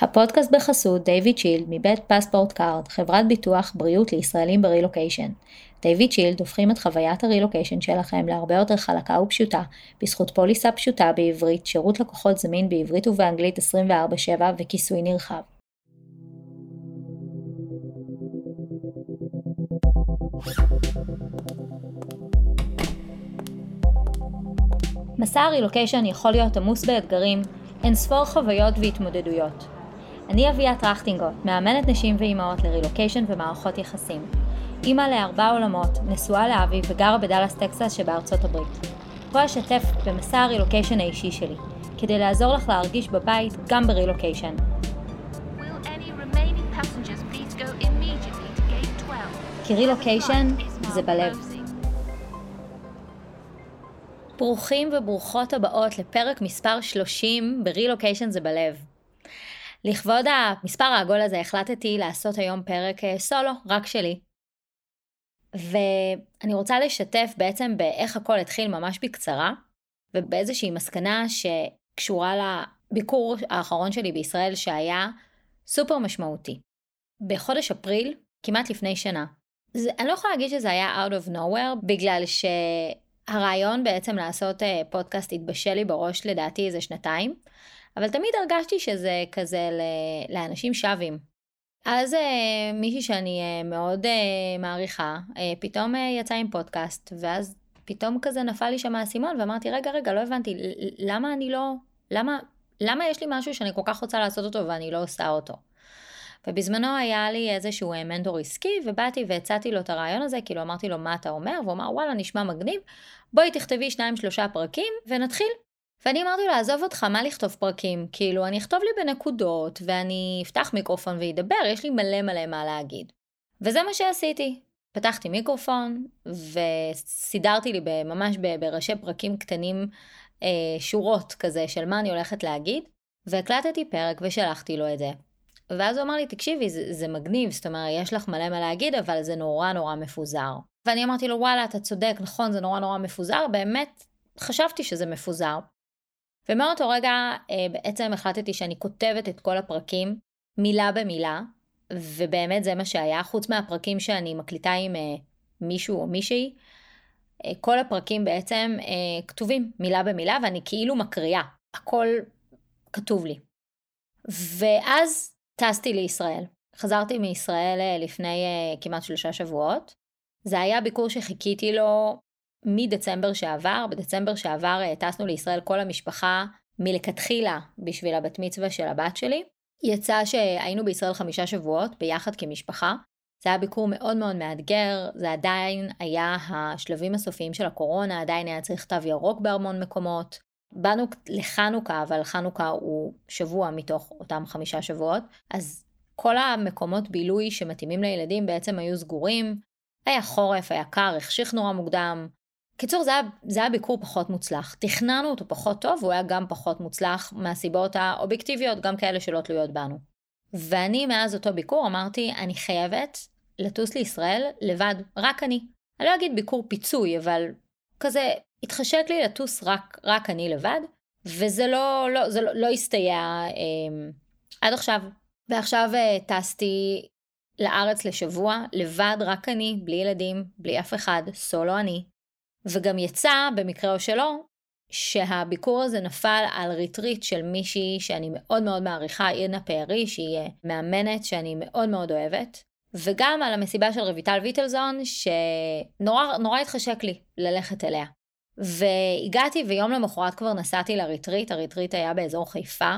הפודקאסט בחסות דיוויד שילד מבית פספורט קארד, חברת ביטוח בריאות לישראלים ברילוקיישן. דיוויד שילד הופכים את חוויית הרילוקיישן שלכם להרבה יותר חלקה ופשוטה, בזכות פוליסה פשוטה בעברית, שירות לקוחות זמין בעברית ובאנגלית 24/7 וכיסוי נרחב. מסע הרילוקיישן יכול להיות עמוס באתגרים, אין ספור חוויות והתמודדויות. אני אביה טרכטינגוט, מאמנת נשים ואימהות לרילוקיישן ומערכות יחסים. אימא לארבע עולמות, נשואה לאבי וגרה בדאלאס טקסס שבארצות הברית. פה אשתף במסע הרילוקיישן האישי שלי, כדי לעזור לך להרגיש בבית גם ברילוקיישן. כי רילוקיישן זה בלב. ברוכים וברוכות הבאות לפרק מספר 30 ברילוקיישן זה בלב. לכבוד המספר העגול הזה החלטתי לעשות היום פרק אה, סולו, רק שלי. ואני רוצה לשתף בעצם באיך הכל התחיל ממש בקצרה, ובאיזושהי מסקנה שקשורה לביקור האחרון שלי בישראל שהיה סופר משמעותי. בחודש אפריל, כמעט לפני שנה. זה, אני לא יכולה להגיד שזה היה out of nowhere, בגלל שהרעיון בעצם לעשות אה, פודקאסט התבשל לי בראש לדעתי איזה שנתיים. אבל תמיד הרגשתי שזה כזה לאנשים שווים. אז אה, מישהי שאני אה, מאוד אה, מעריכה, פתאום יצא עם פודקאסט, ואז פתאום כזה נפל לי שם האסימון, ואמרתי, רגע, רגע, לא הבנתי, למה אני לא, למה, למה יש לי משהו שאני כל כך רוצה לעשות אותו ואני לא עושה אותו? ובזמנו היה לי איזשהו מנטור עסקי, ובאתי והצעתי לו את הרעיון הזה, כאילו אמרתי לו, מה אתה אומר? והוא אמר, וואלה, נשמע מגניב, בואי תכתבי שניים שלושה פרקים ונתחיל. ואני אמרתי לו, עזוב אותך, מה לכתוב פרקים? כאילו, אני אכתוב לי בנקודות, ואני אפתח מיקרופון ואדבר, יש לי מלא מלא מה להגיד. וזה מה שעשיתי. פתחתי מיקרופון, וסידרתי לי ממש בראשי פרקים קטנים אה, שורות כזה של מה אני הולכת להגיד, והקלטתי פרק ושלחתי לו את זה. ואז הוא אמר לי, תקשיבי, זה, זה מגניב, זאת אומרת, יש לך מלא מה להגיד, אבל זה נורא נורא מפוזר. ואני אמרתי לו, וואלה, אתה צודק, נכון, זה נורא נורא מפוזר, באמת, חשבתי שזה מפוזר. ומאותו רגע אה, בעצם החלטתי שאני כותבת את כל הפרקים מילה במילה, ובאמת זה מה שהיה, חוץ מהפרקים שאני מקליטה עם אה, מישהו או מישהי, אה, כל הפרקים בעצם כתובים מילה במילה ואני כאילו מקריאה, הכל כתוב לי. ואז טסתי לישראל. חזרתי מישראל לפני כמעט שלושה שבועות. זה היה ביקור שחיכיתי לו מדצמבר שעבר, בדצמבר שעבר אה, טסנו לישראל כל המשפחה מלכתחילה בשביל הבת מצווה של הבת שלי. יצא שהיינו בישראל חמישה שבועות ביחד כמשפחה. זה היה ביקור מאוד מאוד מאתגר, זה עדיין היה השלבים הסופיים של הקורונה, עדיין היה צריך תו ירוק בהמון מקומות. באנו לחנוכה, אבל חנוכה הוא שבוע מתוך אותם חמישה שבועות, אז כל המקומות בילוי שמתאימים לילדים בעצם היו סגורים. היה חורף, היה קר, החשיך נורא מוקדם, קיצור, זה היה, זה היה ביקור פחות מוצלח. תכננו אותו פחות טוב, והוא היה גם פחות מוצלח מהסיבות האובייקטיביות, גם כאלה שלא תלויות בנו. ואני מאז אותו ביקור אמרתי, אני חייבת לטוס לישראל לבד, רק אני. אני לא אגיד ביקור פיצוי, אבל כזה, התחשק לי לטוס רק, רק אני לבד, וזה לא, לא, זה לא, לא הסתייע אה, עד עכשיו. ועכשיו אה, טסתי לארץ לשבוע, לבד, רק אני, בלי ילדים, בלי אף אחד, סולו אני. וגם יצא, במקרה או שלא, שהביקור הזה נפל על ריטריט של מישהי שאני מאוד מאוד מעריכה, אירנה פארי, שהיא מאמנת שאני מאוד מאוד אוהבת, וגם על המסיבה של רויטל ויטלזון, שנורא התחשק לי ללכת אליה. והגעתי ויום למחרת כבר נסעתי לריטריט, הריטריט היה באזור חיפה,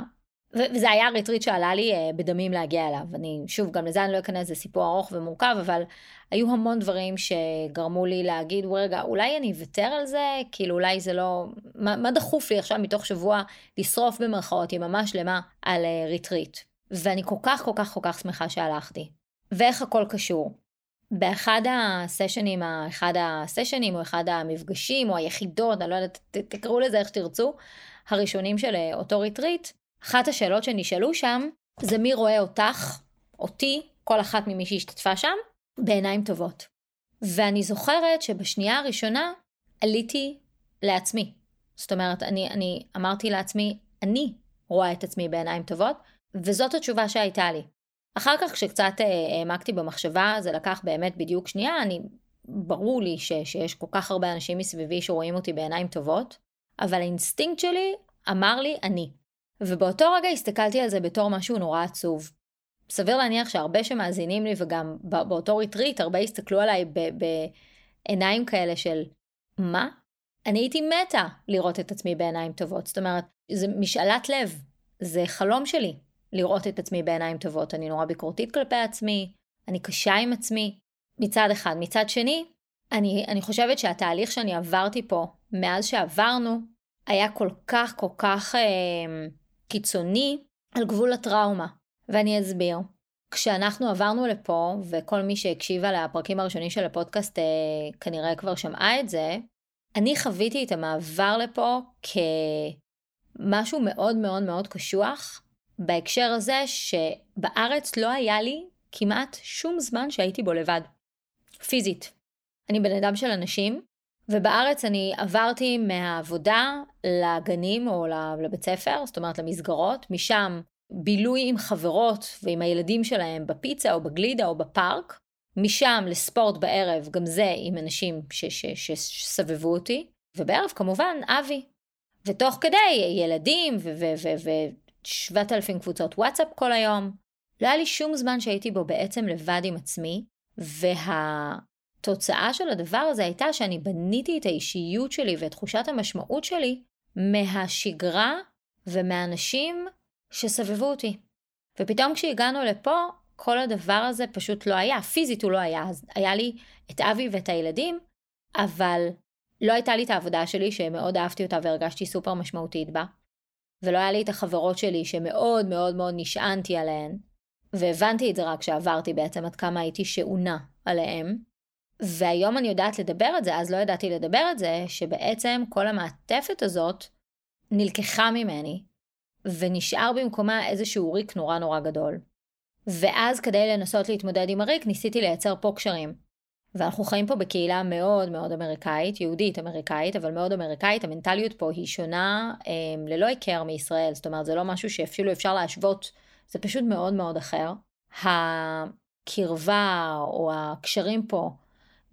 וזה היה ריטריט שעלה לי אה, בדמים להגיע אליו. אני, שוב, גם לזה אני לא אכנס, זה סיפור ארוך ומורכב, אבל היו המון דברים שגרמו לי להגיד, רגע, אולי אני אוותר על זה? כאילו, אולי זה לא... מה, מה דחוף לי עכשיו מתוך שבוע לשרוף במרכאות יממה שלמה על אה, ריטריט? ואני כל כך, כל כך, כל כך שמחה שהלכתי. ואיך הכל קשור. באחד הסשנים, אחד הסשנים או אחד המפגשים או היחידות, אני לא יודעת, תקראו לזה איך שתרצו, הראשונים של אה, אותו ריטריט, אחת השאלות שנשאלו שם, זה מי רואה אותך, אותי, כל אחת ממי שהשתתפה שם, בעיניים טובות. ואני זוכרת שבשנייה הראשונה עליתי לעצמי. זאת אומרת, אני, אני אמרתי לעצמי, אני רואה את עצמי בעיניים טובות, וזאת התשובה שהייתה לי. אחר כך כשקצת אה, העמקתי במחשבה, זה לקח באמת בדיוק שנייה, אני, ברור לי ש, שיש כל כך הרבה אנשים מסביבי שרואים אותי בעיניים טובות, אבל האינסטינקט שלי אמר לי אני. ובאותו רגע הסתכלתי על זה בתור משהו נורא עצוב. סביר להניח שהרבה שמאזינים לי וגם באותו ריטריט הרבה הסתכלו עליי בעיניים כאלה של מה? אני הייתי מתה לראות את עצמי בעיניים טובות. זאת אומרת, זה משאלת לב, זה חלום שלי לראות את עצמי בעיניים טובות. אני נורא ביקורתית כלפי עצמי, אני קשה עם עצמי, מצד אחד. מצד שני, אני, אני חושבת שהתהליך שאני עברתי פה, מאז שעברנו, היה כל כך כל כך אה, קיצוני על גבול הטראומה. ואני אסביר. כשאנחנו עברנו לפה, וכל מי שהקשיבה לפרקים הראשונים של הפודקאסט אה, כנראה כבר שמעה את זה, אני חוויתי את המעבר לפה כמשהו מאוד מאוד מאוד קשוח, בהקשר הזה שבארץ לא היה לי כמעט שום זמן שהייתי בו לבד. פיזית. אני בן אדם של אנשים, ובארץ אני עברתי מהעבודה לגנים או לבית ספר, זאת אומרת למסגרות, משם בילוי עם חברות ועם הילדים שלהם בפיצה או בגלידה או בפארק, משם לספורט בערב, גם זה עם אנשים שסבבו אותי, ובערב כמובן אבי. ותוך כדי ילדים ושבעת אלפים קבוצות וואטסאפ כל היום. לא היה לי שום זמן שהייתי בו בעצם לבד עם עצמי, והתוצאה של הדבר הזה הייתה שאני בניתי את האישיות שלי ואת תחושת המשמעות שלי מהשגרה ומהאנשים שסבבו אותי. ופתאום כשהגענו לפה, כל הדבר הזה פשוט לא היה, פיזית הוא לא היה, אז היה לי את אבי ואת הילדים, אבל לא הייתה לי את העבודה שלי שמאוד אהבתי אותה והרגשתי סופר משמעותית בה, ולא היה לי את החברות שלי שמאוד מאוד מאוד נשענתי עליהן, והבנתי את זה רק כשעברתי בעצם עד כמה הייתי שעונה עליהם, והיום אני יודעת לדבר את זה, אז לא ידעתי לדבר את זה, שבעצם כל המעטפת הזאת נלקחה ממני, ונשאר במקומה איזשהו ריק נורא נורא גדול. ואז כדי לנסות להתמודד עם הריק, ניסיתי לייצר פה קשרים. ואנחנו חיים פה בקהילה מאוד מאוד אמריקאית, יהודית אמריקאית, אבל מאוד אמריקאית, המנטליות פה היא שונה אה, ללא היכר מישראל, זאת אומרת זה לא משהו שאפילו אפשר להשוות, זה פשוט מאוד מאוד אחר. הקרבה או הקשרים פה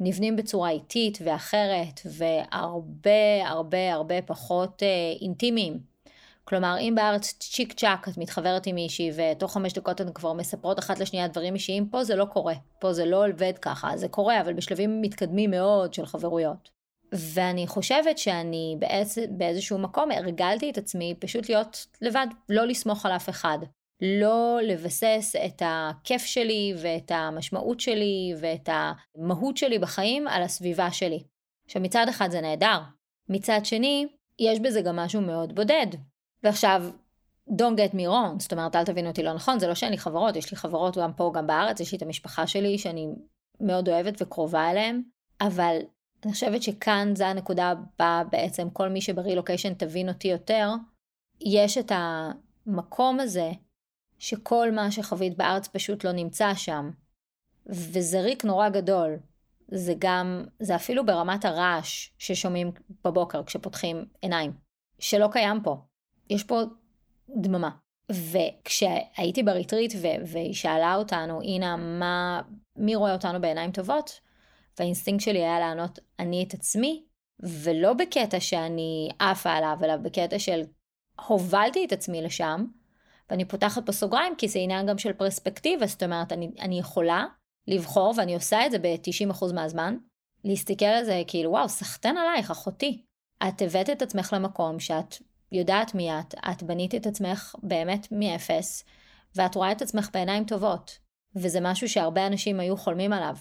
נבנים בצורה איטית ואחרת, והרבה הרבה הרבה פחות אה, אינטימיים. כלומר, אם בארץ צ'יק צ'אק את מתחברת עם מישהי ותוך חמש דקות אתן כבר מספרות אחת לשנייה דברים אישיים, פה זה לא קורה. פה זה לא עובד ככה. זה קורה, אבל בשלבים מתקדמים מאוד של חברויות. ואני חושבת שאני באיז, באיזשהו מקום הרגלתי את עצמי פשוט להיות לבד, לא לסמוך על אף אחד. לא לבסס את הכיף שלי ואת המשמעות שלי ואת המהות שלי בחיים על הסביבה שלי. עכשיו מצד אחד זה נהדר, מצד שני, יש בזה גם משהו מאוד בודד. ועכשיו, don't get me wrong, זאת אומרת, אל תבינו אותי לא נכון, זה לא שאין לי חברות, יש לי חברות גם פה, גם בארץ, יש לי את המשפחה שלי שאני מאוד אוהבת וקרובה אליהם, אבל אני חושבת שכאן זה הנקודה הבאה בעצם, כל מי שברילוקיישן תבין אותי יותר, יש את המקום הזה, שכל מה שחווית בארץ פשוט לא נמצא שם. וזה ריק נורא גדול. זה גם, זה אפילו ברמת הרעש ששומעים בבוקר כשפותחים עיניים, שלא קיים פה. יש פה דממה. וכשהייתי ב retreat והיא שאלה אותנו, אינה, מה, מי רואה אותנו בעיניים טובות? והאינסטינקט שלי היה לענות, אני את עצמי, ולא בקטע שאני עפה עליו, אלא בקטע של הובלתי את עצמי לשם, ואני פותחת פה סוגריים, כי זה עניין גם של פרספקטיבה, זאת אומרת, אני, אני יכולה לבחור, ואני עושה את זה ב-90% מהזמן, להסתכל על זה כאילו, וואו, סחטיין עלייך, אחותי. את הבאת את עצמך למקום שאת יודעת מי את, את בנית את עצמך באמת מאפס, ואת רואה את עצמך בעיניים טובות, וזה משהו שהרבה אנשים היו חולמים עליו.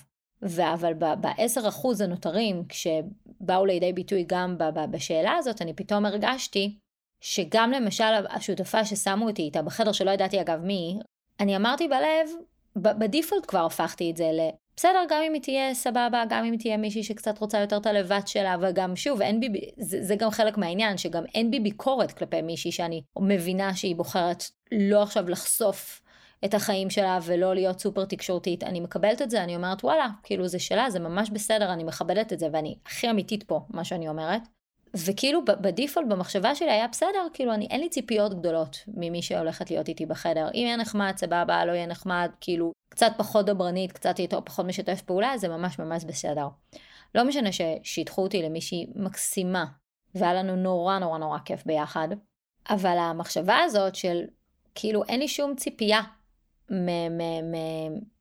אבל ב-10% הנותרים, כשבאו לידי ביטוי גם בשאלה הזאת, אני פתאום הרגשתי שגם למשל השותפה ששמו אותי איתה בחדר, שלא ידעתי אגב מי, אני אמרתי בלב, בדיפולט כבר הפכתי את זה ל... בסדר, גם אם היא תהיה סבבה, גם אם תהיה מישהי שקצת רוצה יותר את הלבט שלה, וגם שוב, אין בי, זה, זה גם חלק מהעניין, שגם אין בי ביקורת כלפי מישהי שאני מבינה שהיא בוחרת לא עכשיו לחשוף את החיים שלה ולא להיות סופר תקשורתית. אני מקבלת את זה, אני אומרת וואלה, כאילו זה שלה, זה ממש בסדר, אני מכבדת את זה, ואני הכי אמיתית פה, מה שאני אומרת. וכאילו בדיפולט במחשבה שלי היה בסדר, כאילו אני, אין לי ציפיות גדולות ממי שהולכת להיות איתי בחדר. אם יהיה נחמד, סבבה, לא יהיה נחמד, כאילו קצת פחות דברנית, קצת יותר פחות משתף פעולה, זה ממש ממש בסדר. לא משנה ששיתחו אותי למישהי מקסימה, והיה לנו נורא נורא נורא כיף ביחד, אבל המחשבה הזאת של כאילו אין לי שום ציפייה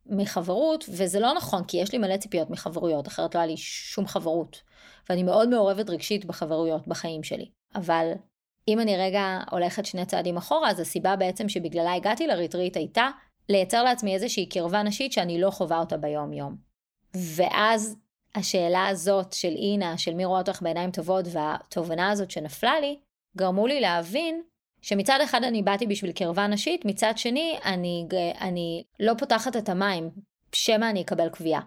מחברות, וזה לא נכון, כי יש לי מלא ציפיות מחברויות, אחרת לא היה לי שום חברות. ואני מאוד מעורבת רגשית בחברויות בחיים שלי. אבל אם אני רגע הולכת שני צעדים אחורה, אז הסיבה בעצם שבגללה הגעתי לריטריט הייתה לייצר לעצמי איזושהי קרבה נשית שאני לא חווה אותה ביום-יום. ואז השאלה הזאת של אינה, של מי רואה אותך בעיניים טובות, והתובנה הזאת שנפלה לי, גרמו לי להבין שמצד אחד אני באתי בשביל קרבה נשית, מצד שני אני, אני לא פותחת את המים, שמא אני אקבל קביעה.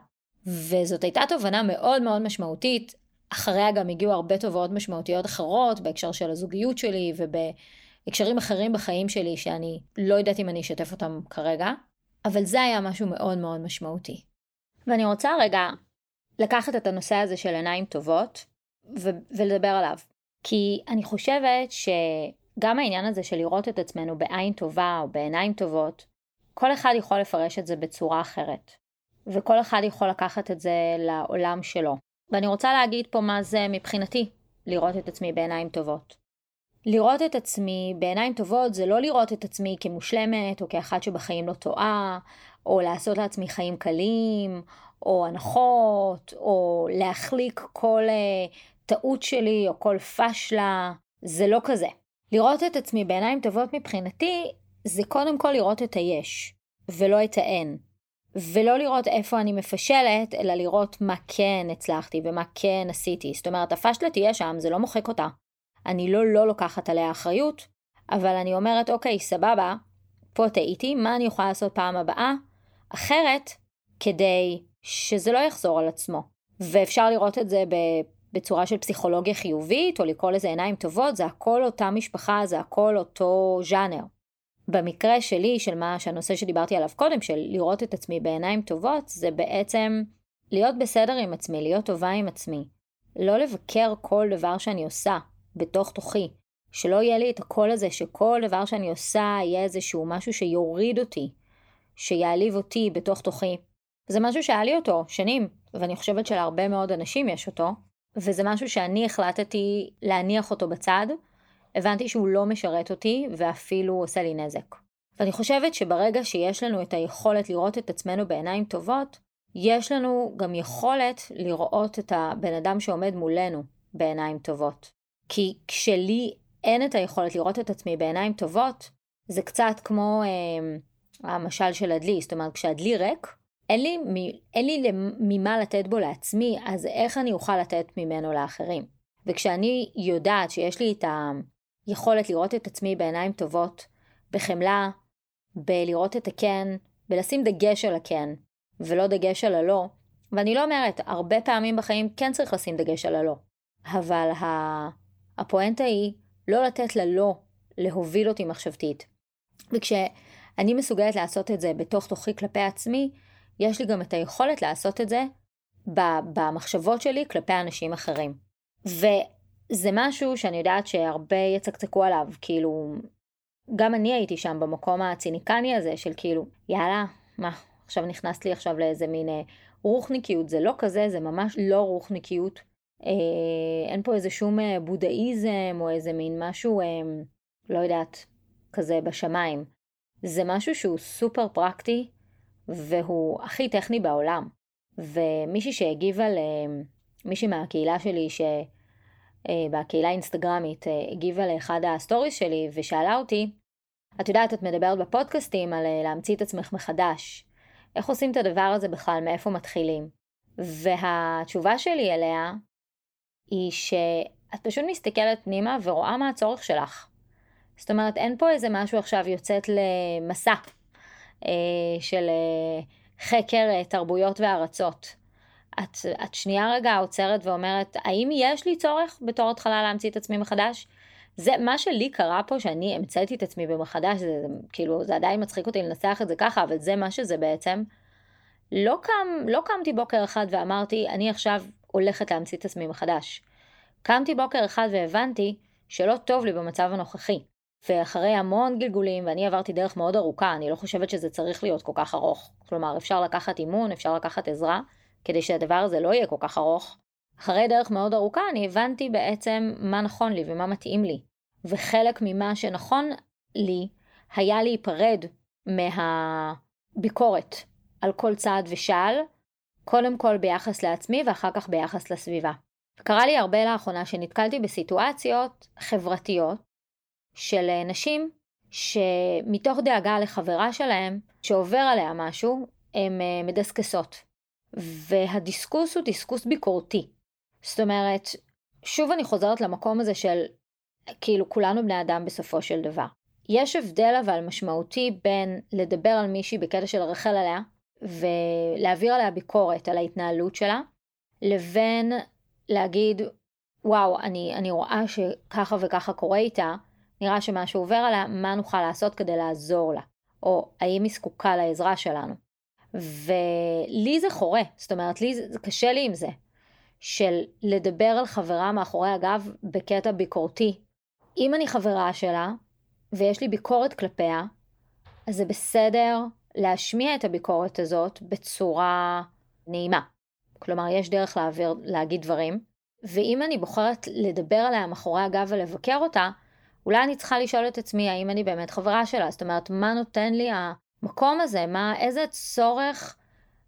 וזאת הייתה תובנה מאוד מאוד משמעותית. אחריה גם הגיעו הרבה תובעות משמעותיות אחרות בהקשר של הזוגיות שלי ובהקשרים אחרים בחיים שלי שאני לא יודעת אם אני אשתף אותם כרגע, אבל זה היה משהו מאוד מאוד משמעותי. ואני רוצה רגע לקחת את הנושא הזה של עיניים טובות ו- ולדבר עליו. כי אני חושבת שגם העניין הזה של לראות את עצמנו בעין טובה או בעיניים טובות, כל אחד יכול לפרש את זה בצורה אחרת. וכל אחד יכול לקחת את זה לעולם שלו. ואני רוצה להגיד פה מה זה מבחינתי לראות את עצמי בעיניים טובות. לראות את עצמי בעיניים טובות זה לא לראות את עצמי כמושלמת או כאחת שבחיים לא טועה, או לעשות לעצמי חיים קלים, או הנחות, או להחליק כל uh, טעות שלי או כל פשלה, זה לא כזה. לראות את עצמי בעיניים טובות מבחינתי, זה קודם כל לראות את היש, ולא את האין. ולא לראות איפה אני מפשלת, אלא לראות מה כן הצלחתי ומה כן עשיתי. זאת אומרת, הפשלה תהיה שם, זה לא מוחק אותה. אני לא לא לוקחת עליה אחריות, אבל אני אומרת, אוקיי, סבבה, פה טעיתי, מה אני יכולה לעשות פעם הבאה? אחרת, כדי שזה לא יחזור על עצמו. ואפשר לראות את זה בצורה של פסיכולוגיה חיובית, או לקרוא לזה עיניים טובות, זה הכל אותה משפחה, זה הכל אותו ז'אנר. במקרה שלי, של מה שהנושא שדיברתי עליו קודם, של לראות את עצמי בעיניים טובות, זה בעצם להיות בסדר עם עצמי, להיות טובה עם עצמי. לא לבקר כל דבר שאני עושה בתוך תוכי. שלא יהיה לי את הקול הזה שכל דבר שאני עושה יהיה איזשהו משהו שיוריד אותי, שיעליב אותי בתוך תוכי. זה משהו שהיה לי אותו שנים, ואני חושבת שלהרבה מאוד אנשים יש אותו, וזה משהו שאני החלטתי להניח אותו בצד, הבנתי שהוא לא משרת אותי ואפילו עושה לי נזק. ואני חושבת שברגע שיש לנו את היכולת לראות את עצמנו בעיניים טובות, יש לנו גם יכולת לראות את הבן אדם שעומד מולנו בעיניים טובות. כי כשלי אין את היכולת לראות את עצמי בעיניים טובות, זה קצת כמו אה, המשל של הדלי, זאת אומרת כשהדלי ריק, אין לי, אין לי ממה לתת בו לעצמי, אז איך אני אוכל לתת ממנו לאחרים? וכשאני יודעת שיש לי את היכולת לראות את עצמי בעיניים טובות, בחמלה, בלראות את הכן, בלשים דגש על הכן, ולא דגש על הלא, ואני לא אומרת, הרבה פעמים בחיים כן צריך לשים דגש על הלא, אבל הפואנטה היא לא לתת ללא להוביל אותי מחשבתית. וכשאני מסוגלת לעשות את זה בתוך תוכי כלפי עצמי, יש לי גם את היכולת לעשות את זה במחשבות שלי כלפי אנשים אחרים. וזה משהו שאני יודעת שהרבה יצקצקו עליו, כאילו, גם אני הייתי שם במקום הציניקני הזה של כאילו, יאללה, מה, עכשיו נכנסת לי עכשיו לאיזה מין אה, רוחניקיות, זה לא כזה, זה ממש לא רוחניקיות. אה, אין פה איזה שום אה, בודהיזם או איזה מין משהו, אה, לא יודעת, כזה בשמיים. זה משהו שהוא סופר פרקטי, והוא הכי טכני בעולם. ומישהי שהגיבה למישהי מהקהילה שלי, שבקהילה אה, האינסטגרמית אה, הגיבה לאחד ה stories שלי ושאלה אותי, את יודעת, את מדברת בפודקאסטים על אה, להמציא את עצמך מחדש. איך עושים את הדבר הזה בכלל? מאיפה מתחילים? והתשובה שלי אליה היא שאת פשוט מסתכלת פנימה ורואה מה הצורך שלך. זאת אומרת, אין פה איזה משהו עכשיו יוצאת למסע אה, של אה, חקר אה, תרבויות וארצות. את, את שנייה רגע עוצרת ואומרת, האם יש לי צורך בתור התחלה להמציא את עצמי מחדש? זה מה שלי קרה פה, שאני המצאתי את עצמי במחדש, זה, זה כאילו, זה עדיין מצחיק אותי לנסח את זה ככה, אבל זה מה שזה בעצם. לא, קם, לא קמתי בוקר אחד ואמרתי, אני עכשיו הולכת להמציא את עצמי מחדש. קמתי בוקר אחד והבנתי שלא טוב לי במצב הנוכחי. ואחרי המון גלגולים, ואני עברתי דרך מאוד ארוכה, אני לא חושבת שזה צריך להיות כל כך ארוך. כלומר, אפשר לקחת אימון, אפשר לקחת עזרה, כדי שהדבר הזה לא יהיה כל כך ארוך. אחרי דרך מאוד ארוכה, אני הבנתי בעצם מה נכון לי ומה מתאים לי. וחלק ממה שנכון לי היה להיפרד מהביקורת על כל צעד ושעל, קודם כל ביחס לעצמי ואחר כך ביחס לסביבה. קרה לי הרבה לאחרונה שנתקלתי בסיטואציות חברתיות של נשים שמתוך דאגה לחברה שלהם שעובר עליה משהו, הן אה, מדסקסות. והדיסקוס הוא דיסקוס ביקורתי. זאת אומרת, שוב אני חוזרת למקום הזה של כאילו כולנו בני אדם בסופו של דבר. יש הבדל אבל משמעותי בין לדבר על מישהי בקטע של לרחל עליה ולהעביר עליה ביקורת על ההתנהלות שלה, לבין להגיד, וואו, אני, אני רואה שככה וככה קורה איתה, נראה שמשהו עובר עליה, מה נוכל לעשות כדי לעזור לה? או האם היא זקוקה לעזרה שלנו? ולי זה חורה, זאת אומרת, לי זה, קשה לי עם זה, של לדבר על חברה מאחורי הגב בקטע ביקורתי. אם אני חברה שלה, ויש לי ביקורת כלפיה, אז זה בסדר להשמיע את הביקורת הזאת בצורה נעימה. כלומר, יש דרך להעביר, להגיד דברים, ואם אני בוחרת לדבר עליה מאחורי הגב ולבקר אותה, אולי אני צריכה לשאול את עצמי האם אני באמת חברה שלה, זאת אומרת, מה נותן לי המקום הזה, מה, איזה צורך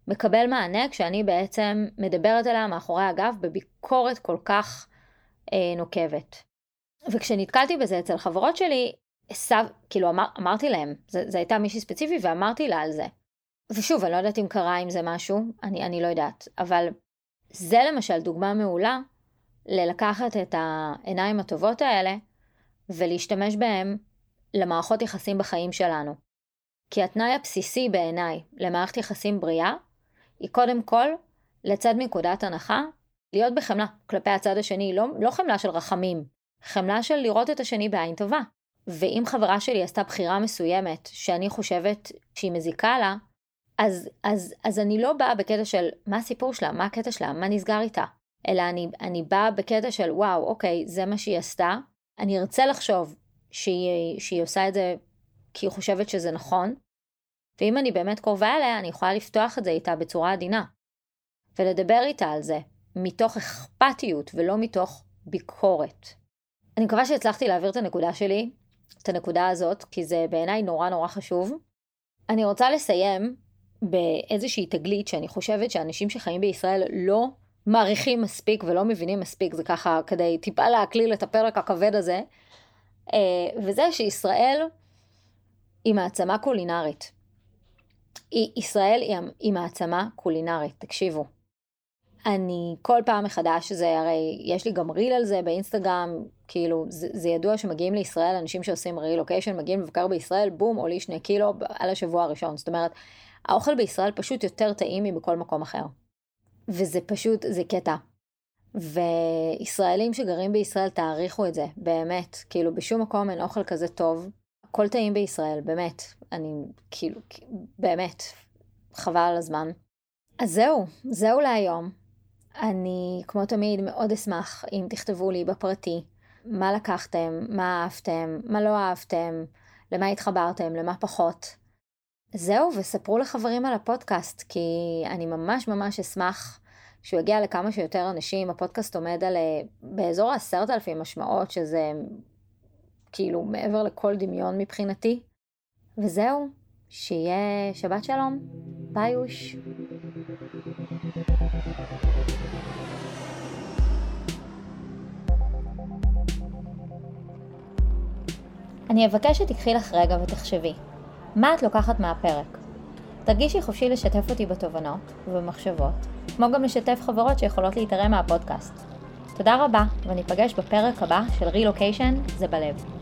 מקבל מענה כשאני בעצם מדברת עליה מאחורי הגב בביקורת כל כך אה, נוקבת. וכשנתקלתי בזה אצל חברות שלי, סב, כאילו אמר, אמרתי להם, זו הייתה מישהי ספציפי ואמרתי לה על זה. ושוב, אני לא יודעת אם קרה עם זה משהו, אני, אני לא יודעת, אבל זה למשל דוגמה מעולה ללקחת את העיניים הטובות האלה ולהשתמש בהם למערכות יחסים בחיים שלנו. כי התנאי הבסיסי בעיניי למערכת יחסים בריאה, היא קודם כל, לצד מנקודת הנחה, להיות בחמלה כלפי הצד השני, לא, לא חמלה של רחמים, חמלה של לראות את השני בעין טובה. ואם חברה שלי עשתה בחירה מסוימת שאני חושבת שהיא מזיקה לה, אז, אז, אז אני לא באה בקטע של מה הסיפור שלה, מה הקטע שלה, מה נסגר איתה, אלא אני, אני באה בקטע של וואו, אוקיי, זה מה שהיא עשתה, אני ארצה לחשוב שהיא, שהיא עושה את זה כי היא חושבת שזה נכון, ואם אני באמת קרובה אליה, אני יכולה לפתוח את זה איתה בצורה עדינה, ולדבר איתה על זה, מתוך אכפתיות ולא מתוך ביקורת. אני מקווה שהצלחתי להעביר את הנקודה שלי, את הנקודה הזאת, כי זה בעיניי נורא נורא חשוב. אני רוצה לסיים באיזושהי תגלית שאני חושבת שאנשים שחיים בישראל לא מעריכים מספיק ולא מבינים מספיק, זה ככה כדי טיפה להקליל את הפרק הכבד הזה, אה, וזה שישראל היא מעצמה קולינרית. ישראל היא מעצמה קולינרית, תקשיבו. אני כל פעם מחדש, זה הרי, יש לי גם ריל על זה באינסטגרם, כאילו, זה, זה ידוע שמגיעים לישראל אנשים שעושים רילוקיישן, מגיעים לבקר בישראל, בום, עולי שני קילו על השבוע הראשון. זאת אומרת, האוכל בישראל פשוט יותר טעים מבכל מקום אחר. וזה פשוט, זה קטע. וישראלים שגרים בישראל, תעריכו את זה, באמת. כאילו, בשום מקום אין אוכל כזה טוב. הכל טעים בישראל, באמת. אני, כאילו, באמת, חבל על הזמן. אז זהו, זהו להיום. אני, כמו תמיד, מאוד אשמח אם תכתבו לי בפרטי מה לקחתם, מה אהבתם, מה לא אהבתם, למה התחברתם, למה פחות. זהו, וספרו לחברים על הפודקאסט, כי אני ממש ממש אשמח שהוא יגיע לכמה שיותר אנשים. הפודקאסט עומד על אה, באזור העשרת אלפים משמעות, שזה כאילו מעבר לכל דמיון מבחינתי. וזהו, שיהיה שבת שלום, ביי יוש. אני אבקש שתיקחי לך רגע ותחשבי, מה את לוקחת מהפרק? תרגישי חופשי לשתף אותי בתובנות ובמחשבות, כמו גם לשתף חברות שיכולות להתערם מהפודקאסט. תודה רבה, וניפגש בפרק הבא של רילוקיישן זה בלב.